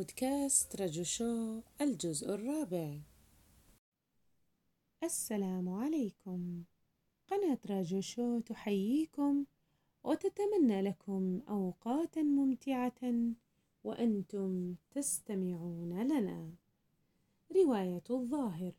بودكاست رجو شو الجزء الرابع. السلام عليكم. قناة رجو شو تحييكم وتتمنى لكم أوقاتا ممتعة وأنتم تستمعون لنا. رواية الظاهر.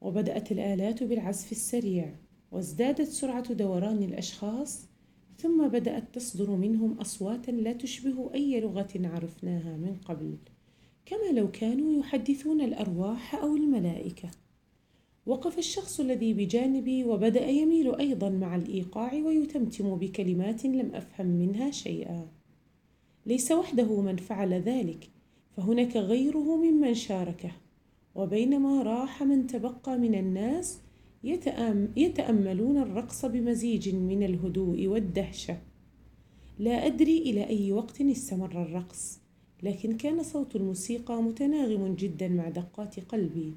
وبدأت الآلات بالعزف السريع وازدادت سرعة دوران الأشخاص ثم بدأت تصدر منهم أصواتا لا تشبه أي لغة عرفناها من قبل كما لو كانوا يحدثون الأرواح أو الملائكة. وقف الشخص الذي بجانبي وبدأ يميل أيضا مع الإيقاع ويتمتم بكلمات لم أفهم منها شيئا. ليس وحده من فعل ذلك فهناك غيره ممن شاركه. وبينما راح من تبقى من الناس يتأملون الرقص بمزيج من الهدوء والدهشة. لا أدري إلى أي وقت استمر الرقص لكن كان صوت الموسيقى متناغم جدا مع دقات قلبي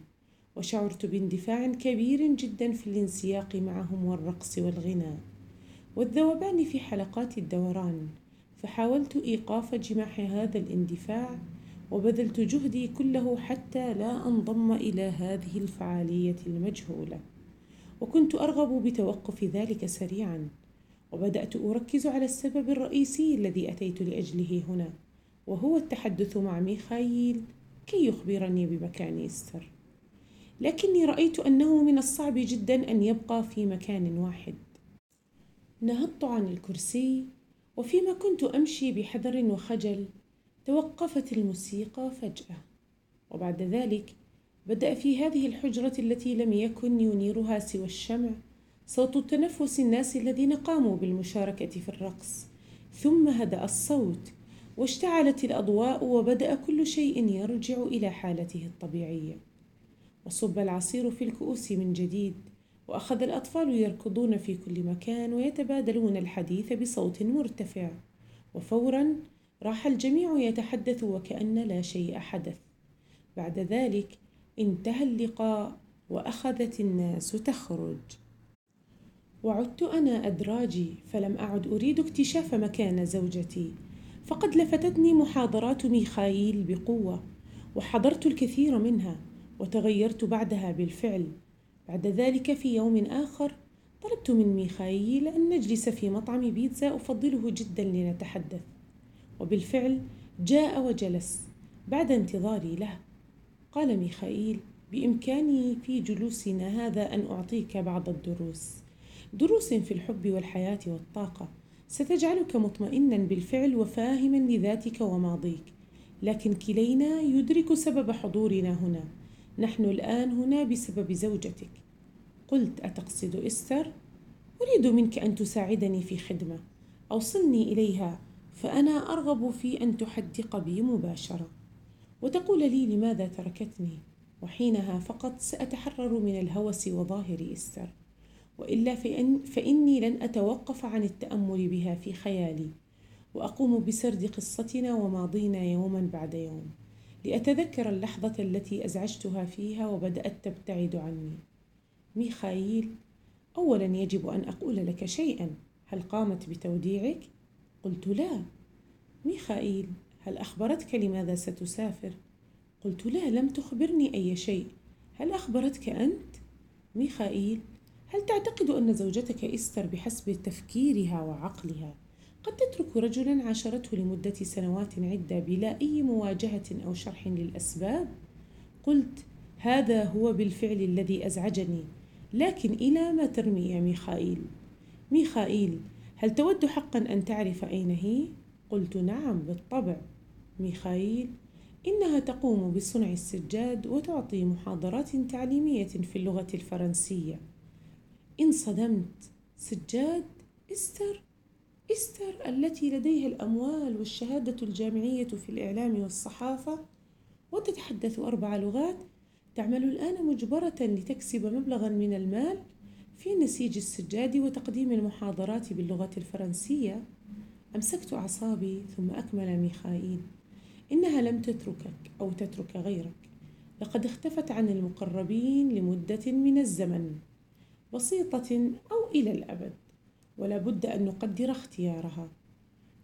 وشعرت باندفاع كبير جدا في الانسياق معهم والرقص والغناء. والذوبان في حلقات الدوران فحاولت إيقاف جماح هذا الاندفاع وبذلت جهدي كله حتى لا أنضم إلى هذه الفعالية المجهولة. وكنت أرغب بتوقف ذلك سريعا وبدأت أركز على السبب الرئيسي الذي أتيت لأجله هنا وهو التحدث مع ميخائيل كي يخبرني بمكان إستر. لكني رأيت أنه من الصعب جدا أن يبقى في مكان واحد. نهضت عن الكرسي وفيما كنت أمشي بحذر وخجل توقفت الموسيقى فجأة. وبعد ذلك بدأ في هذه الحجرة التي لم يكن ينيرها سوى الشمع صوت تنفس الناس الذين قاموا بالمشاركة في الرقص. ثم هدأ الصوت واشتعلت الأضواء وبدأ كل شيء يرجع إلى حالته الطبيعية. وصب العصير في الكؤوس من جديد وأخذ الأطفال يركضون في كل مكان ويتبادلون الحديث بصوت مرتفع. وفورا راح الجميع يتحدث وكأن لا شيء حدث. بعد ذلك انتهى اللقاء وأخذت الناس تخرج. وعدت أنا أدراجي فلم أعد أريد اكتشاف مكان زوجتي فقد لفتتني محاضرات ميخائيل بقوة وحضرت الكثير منها وتغيرت بعدها بالفعل. بعد ذلك في يوم آخر طلبت من ميخائيل أن نجلس في مطعم بيتزا أفضله جدا لنتحدث. وبالفعل جاء وجلس بعد انتظاري له. قال ميخائيل بإمكاني في جلوسنا هذا أن أعطيك بعض الدروس. دروس في الحب والحياة والطاقة. ستجعلك مطمئنا بالفعل وفاهما لذاتك وماضيك. لكن كلينا يدرك سبب حضورنا هنا. نحن الآن هنا بسبب زوجتك. قلت أتقصد إستر؟ أريد منك أن تساعدني في خدمة. أوصلني إليها. فأنا أرغب في أن تحدق بي مباشرة. وتقول لي لماذا تركتني؟ وحينها فقط سأتحرر من الهوس وظاهر إستر. وإلا فإن فإني لن أتوقف عن التأمل بها في خيالي. وأقوم بسرد قصتنا وماضينا يوما بعد يوم. لأتذكر اللحظة التي أزعجتها فيها وبدأت تبتعد عني. ميخائيل أولا يجب أن أقول لك شيئا. هل قامت بتوديعك؟ قلت لا ميخائيل هل أخبرتك لماذا ستسافر؟ قلت لا لم تخبرني أي شيء هل أخبرتك أنت؟ ميخائيل هل تعتقد أن زوجتك إستر بحسب تفكيرها وعقلها قد تترك رجلا عاشرته لمدة سنوات عدة بلا أي مواجهة أو شرح للأسباب؟ قلت هذا هو بالفعل الذي أزعجني لكن إلى ما ترمي يا ميخائيل؟ ميخائيل هل تود حقا أن تعرف أين هي؟ قلت نعم بالطبع ميخائيل إنها تقوم بصنع السجاد وتعطي محاضرات تعليمية في اللغة الفرنسية انصدمت سجاد إستر إستر التي لديها الأموال والشهادة الجامعية في الإعلام والصحافة وتتحدث أربع لغات تعمل الآن مجبرة لتكسب مبلغا من المال في نسيج السجاد وتقديم المحاضرات باللغة الفرنسية. أمسكت أعصابي ثم أكمل ميخائيل. إنها لم تتركك أو تترك غيرك. لقد اختفت عن المقربين لمدة من الزمن. بسيطة أو إلى الأبد. ولا بد أن نقدر اختيارها.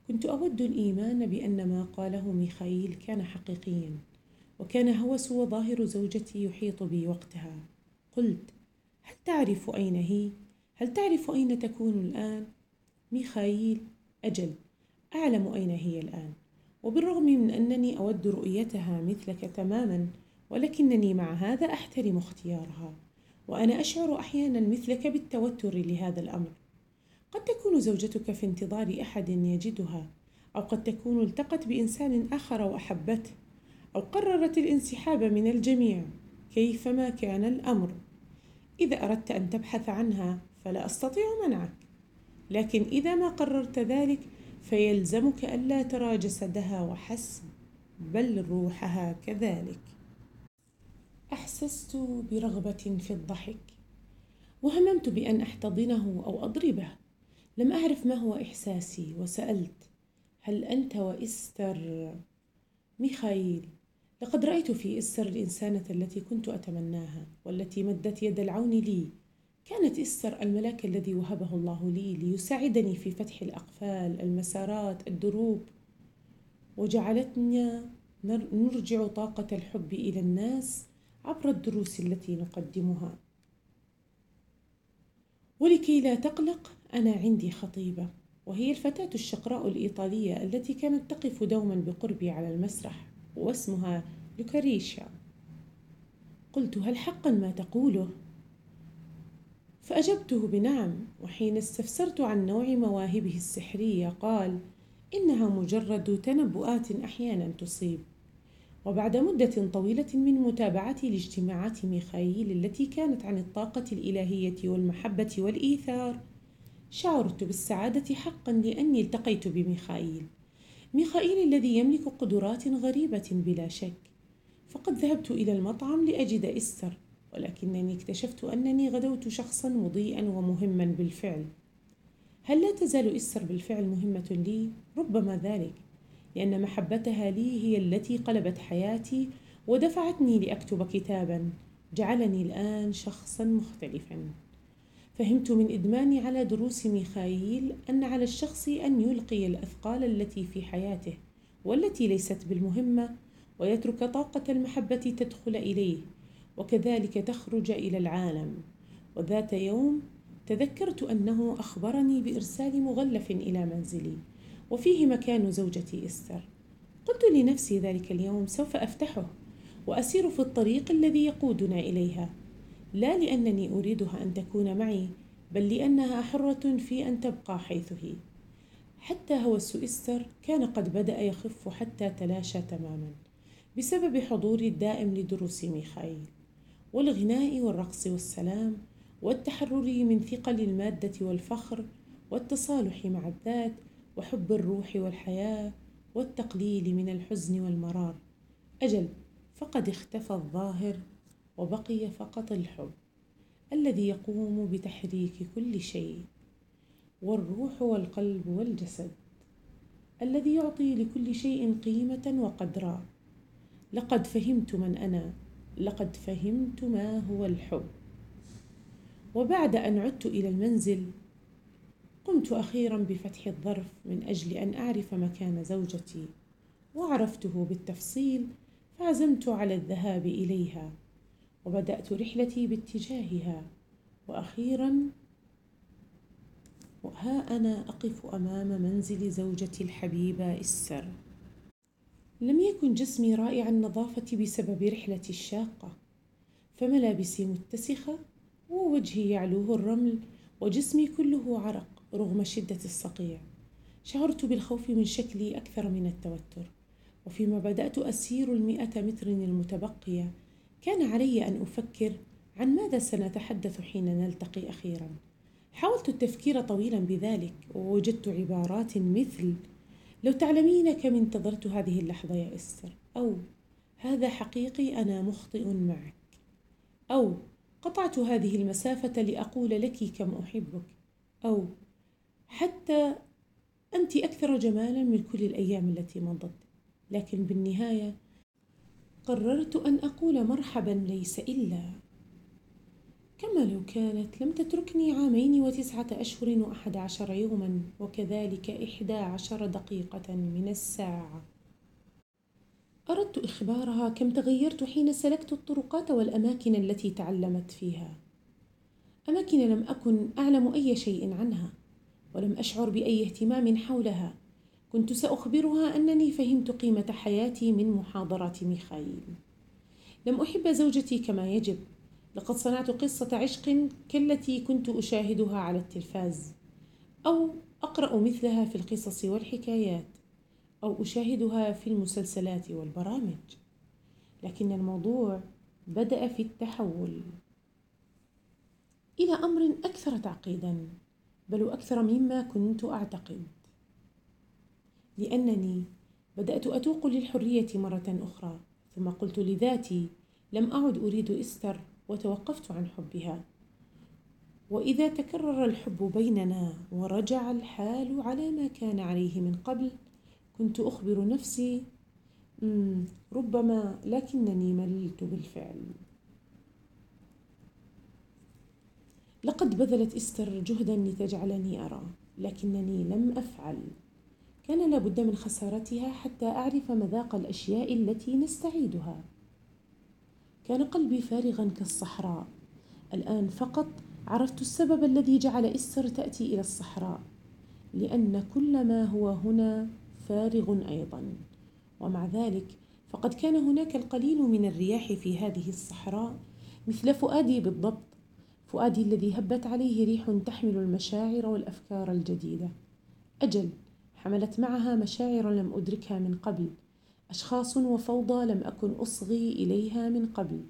كنت أود الإيمان بأن ما قاله ميخائيل كان حقيقيا. وكان هوس وظاهر زوجتي يحيط بي وقتها. قلت هل تعرف أين هي؟ هل تعرف أين تكون الآن؟ ميخائيل أجل أعلم أين هي الآن وبالرغم من أنني أود رؤيتها مثلك تماما ولكنني مع هذا أحترم اختيارها وأنا أشعر أحيانا مثلك بالتوتر لهذا الأمر قد تكون زوجتك في انتظار أحد يجدها أو قد تكون التقت بإنسان آخر وأحبته أو قررت الانسحاب من الجميع كيفما كان الأمر إذا أردت أن تبحث عنها فلا أستطيع منعك. لكن إذا ما قررت ذلك فيلزمك ألا ترى جسدها وحسب بل روحها كذلك. أحسست برغبة في الضحك وهممت بأن أحتضنه أو أضربه. لم أعرف ما هو إحساسي وسألت هل أنت وإستر ميخائيل لقد رأيت في إستر الإنسانة التي كنت أتمناها والتي مدت يد العون لي. كانت إستر الملاك الذي وهبه الله لي ليساعدني في فتح الأقفال المسارات الدروب. وجعلتنا نرجع طاقة الحب إلى الناس عبر الدروس التي نقدمها. ولكي لا تقلق أنا عندي خطيبة وهي الفتاة الشقراء الإيطالية التي كانت تقف دوما بقربي على المسرح. واسمها لوكاريشا. قلت هل حقا ما تقوله؟ فأجبته بنعم وحين استفسرت عن نوع مواهبه السحرية قال إنها مجرد تنبؤات أحيانا تصيب. وبعد مدة طويلة من متابعتي لاجتماعات ميخائيل التي كانت عن الطاقة الإلهية والمحبة والإيثار شعرت بالسعادة حقا لأني التقيت بميخائيل. ميخائيل الذي يملك قدرات غريبة بلا شك. فقد ذهبت إلى المطعم لأجد إستر ولكنني اكتشفت أنني غدوت شخصا مضيئا ومهما بالفعل. هل لا تزال إستر بالفعل مهمة لي؟ ربما ذلك لأن محبتها لي هي التي قلبت حياتي ودفعتني لأكتب كتابا جعلني الآن شخصا مختلفا. فهمت من إدماني على دروس ميخائيل أن على الشخص أن يلقي الأثقال التي في حياته والتي ليست بالمهمة ويترك طاقة المحبة تدخل إليه وكذلك تخرج إلى العالم. وذات يوم تذكرت أنه أخبرني بإرسال مغلف إلى منزلي وفيه مكان زوجتي إستر. قلت لنفسي ذلك اليوم سوف أفتحه وأسير في الطريق الذي يقودنا إليها. لا لأنني أريدها أن تكون معي بل لأنها حرة في أن تبقى حيث هي حتى هوس إستر كان قد بدأ يخف حتى تلاشى تماما بسبب حضوري الدائم لدروس ميخائيل والغناء والرقص والسلام والتحرر من ثقل المادة والفخر والتصالح مع الذات وحب الروح والحياة والتقليل من الحزن والمرار. أجل فقد اختفى الظاهر وبقي فقط الحب الذي يقوم بتحريك كل شيء والروح والقلب والجسد الذي يعطي لكل شيء قيمة وقدرا. لقد فهمت من أنا لقد فهمت ما هو الحب. وبعد أن عدت إلى المنزل قمت أخيرا بفتح الظرف من أجل أن أعرف مكان زوجتي وعرفته بالتفصيل فعزمت على الذهاب إليها. وبدأت رحلتي باتجاهها. وأخيرا وها أنا أقف أمام منزل زوجتي الحبيبة السر لم يكن جسمي رائع النظافة بسبب رحلتي الشاقة. فملابسي متسخة ووجهي يعلوه الرمل وجسمي كله عرق رغم شدة الصقيع. شعرت بالخوف من شكلي أكثر من التوتر. وفيما بدأت أسير المئة متر المتبقية كان علي أن أفكر عن ماذا سنتحدث حين نلتقي أخيرا. حاولت التفكير طويلا بذلك ووجدت عبارات مثل لو تعلمين كم انتظرت هذه اللحظة يا إستر؟ أو هذا حقيقي أنا مخطئ معك. أو قطعت هذه المسافة لأقول لك كم أحبك. أو حتى أنت أكثر جمالا من كل الأيام التي مضت لكن بالنهاية قررت أن أقول مرحبا ليس إلا. كما لو كانت لم تتركني عامين وتسعة أشهر وأحد عشر يوما وكذلك إحدى عشر دقيقة من الساعة. أردت إخبارها كم تغيرت حين سلكت الطرقات والأماكن التي تعلمت فيها. أماكن لم أكن أعلم أي شيء عنها ولم أشعر بأي اهتمام حولها. كنت سأخبرها أنني فهمت قيمة حياتي من محاضرات ميخائيل لم أحب زوجتي كما يجب. لقد صنعت قصة عشق كالتي كنت أشاهدها على التلفاز أو أقرأ مثلها في القصص والحكايات أو أشاهدها في المسلسلات والبرامج. لكن الموضوع بدأ في التحول. إلى أمر أكثر تعقيدا بل أكثر مما كنت أعتقد. لأنني بدأت أتوق للحرية مرة أخرى ثم قلت لذاتي لم أعد أريد إستر وتوقفت عن حبها. وإذا تكرر الحب بيننا ورجع الحال على ما كان عليه من قبل كنت أخبر نفسي ربما لكنني مللت بالفعل. لقد بذلت إستر جهدا لتجعلني أرى لكنني لم أفعل. كان لابد من خسارتها حتى أعرف مذاق الأشياء التي نستعيدها. كان قلبي فارغا كالصحراء. الآن فقط عرفت السبب الذي جعل إستر تأتي إلى الصحراء لأن كل ما هو هنا فارغ أيضا. ومع ذلك فقد كان هناك القليل من الرياح في هذه الصحراء مثل فؤادي بالضبط فؤادي الذي هبت عليه ريح تحمل المشاعر والأفكار الجديدة. أجل حملت معها مشاعر لم أدركها من قبل. أشخاص وفوضى لم أكن أصغي إليها من قبل.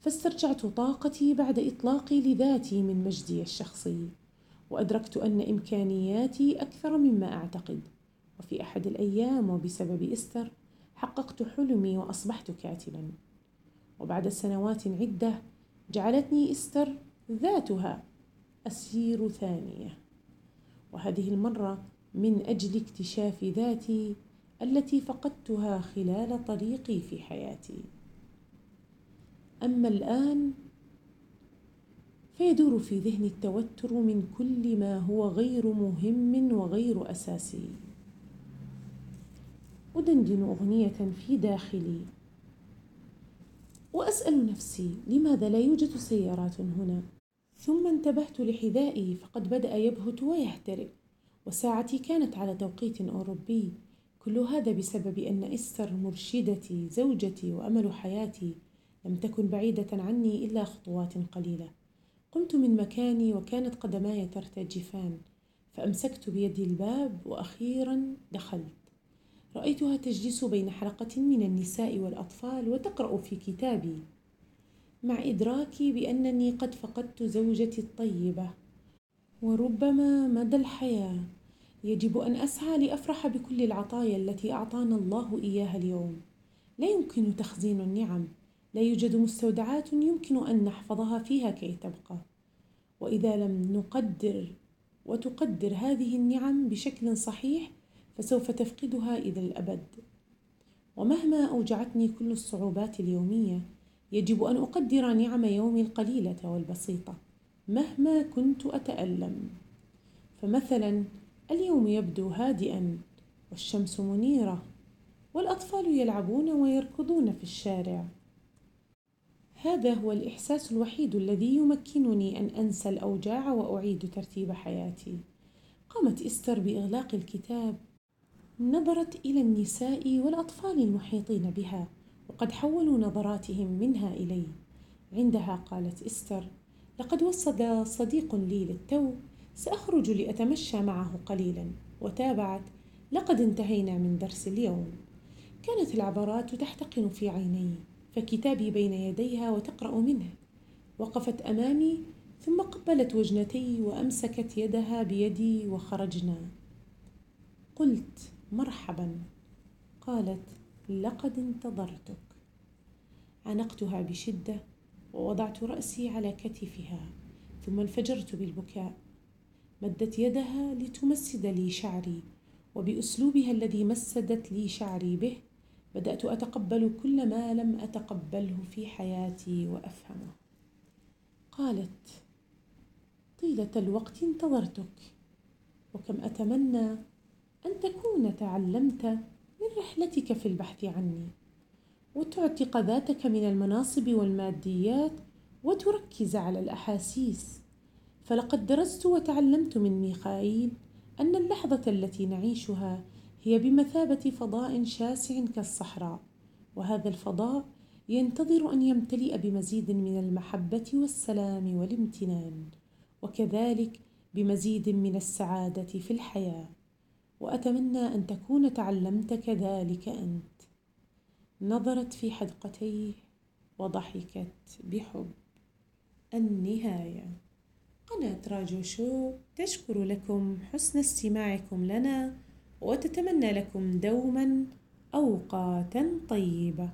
فاسترجعت طاقتي بعد إطلاقي لذاتي من مجدي الشخصي. وأدركت أن إمكانياتي أكثر مما أعتقد. وفي أحد الأيام وبسبب إستر حققت حلمي وأصبحت كاتبا. وبعد سنوات عدة جعلتني إستر ذاتها أسير ثانية. وهذه المرة من أجل اكتشاف ذاتي التي فقدتها خلال طريقي في حياتي. أما الآن فيدور في ذهني التوتر من كل ما هو غير مهم وغير أساسي. أدندن أغنية في داخلي. وأسأل نفسي لماذا لا يوجد سيارات هنا؟ ثم انتبهت لحذائي فقد بدأ يبهت ويهترئ وساعتي كانت على توقيت أوروبي. كل هذا بسبب أن إستر مرشدتي زوجتي وأمل حياتي لم تكن بعيدة عني إلا خطوات قليلة. قمت من مكاني وكانت قدماي ترتجفان فأمسكت بيدي الباب وأخيرا دخلت. رأيتها تجلس بين حلقة من النساء والأطفال وتقرأ في كتابي. مع إدراكي بأنني قد فقدت زوجتي الطيبة وربما مدى الحياة. يجب أن أسعى لأفرح بكل العطايا التي أعطانا الله إياها اليوم. لا يمكن تخزين النعم. لا يوجد مستودعات يمكن أن نحفظها فيها كي تبقى. وإذا لم نقدر وتقدر هذه النعم بشكل صحيح فسوف تفقدها إلى الأبد. ومهما أوجعتني كل الصعوبات اليومية يجب أن أقدر نعم يومي القليلة والبسيطة. مهما كنت أتألم. فمثلا اليوم يبدو هادئا والشمس منيرة والأطفال يلعبون ويركضون في الشارع. هذا هو الإحساس الوحيد الذي يمكنني أن أنسى الأوجاع وأعيد ترتيب حياتي. قامت إستر بإغلاق الكتاب. نظرت إلى النساء والأطفال المحيطين بها وقد حولوا نظراتهم منها إلي. عندها قالت إستر لقد وصل صديق لي للتو سأخرج لأتمشى معه قليلا وتابعت لقد انتهينا من درس اليوم. كانت العبرات تحتقن في عيني فكتابي بين يديها وتقرأ منه وقفت أمامي ثم قبلت وجنتي وأمسكت يدها بيدي وخرجنا. قلت مرحبا. قالت لقد انتظرتك. عنقتها بشدة ووضعت رأسي على كتفها ثم انفجرت بالبكاء. مدت يدها لتمسد لي شعري وبأسلوبها الذي مسدت لي شعري به بدأت أتقبل كل ما لم أتقبله في حياتي وأفهمه. قالت طيلة الوقت انتظرتك وكم أتمنى أن تكون تعلمت من رحلتك في البحث عني. وتعتق ذاتك من المناصب والماديات وتركز على الأحاسيس. فلقد درست وتعلمت من ميخائيل أن اللحظة التي نعيشها هي بمثابة فضاء شاسع كالصحراء وهذا الفضاء ينتظر أن يمتلئ بمزيد من المحبة والسلام والامتنان وكذلك بمزيد من السعادة في الحياة. وأتمنى أن تكون تعلمت كذلك أنت. نظرت في حدقتيه وضحكت بحب النهاية. قناة راجو شو؟ تشكر لكم حسن استماعكم لنا وتتمنى لكم دوما أوقاتا طيبة.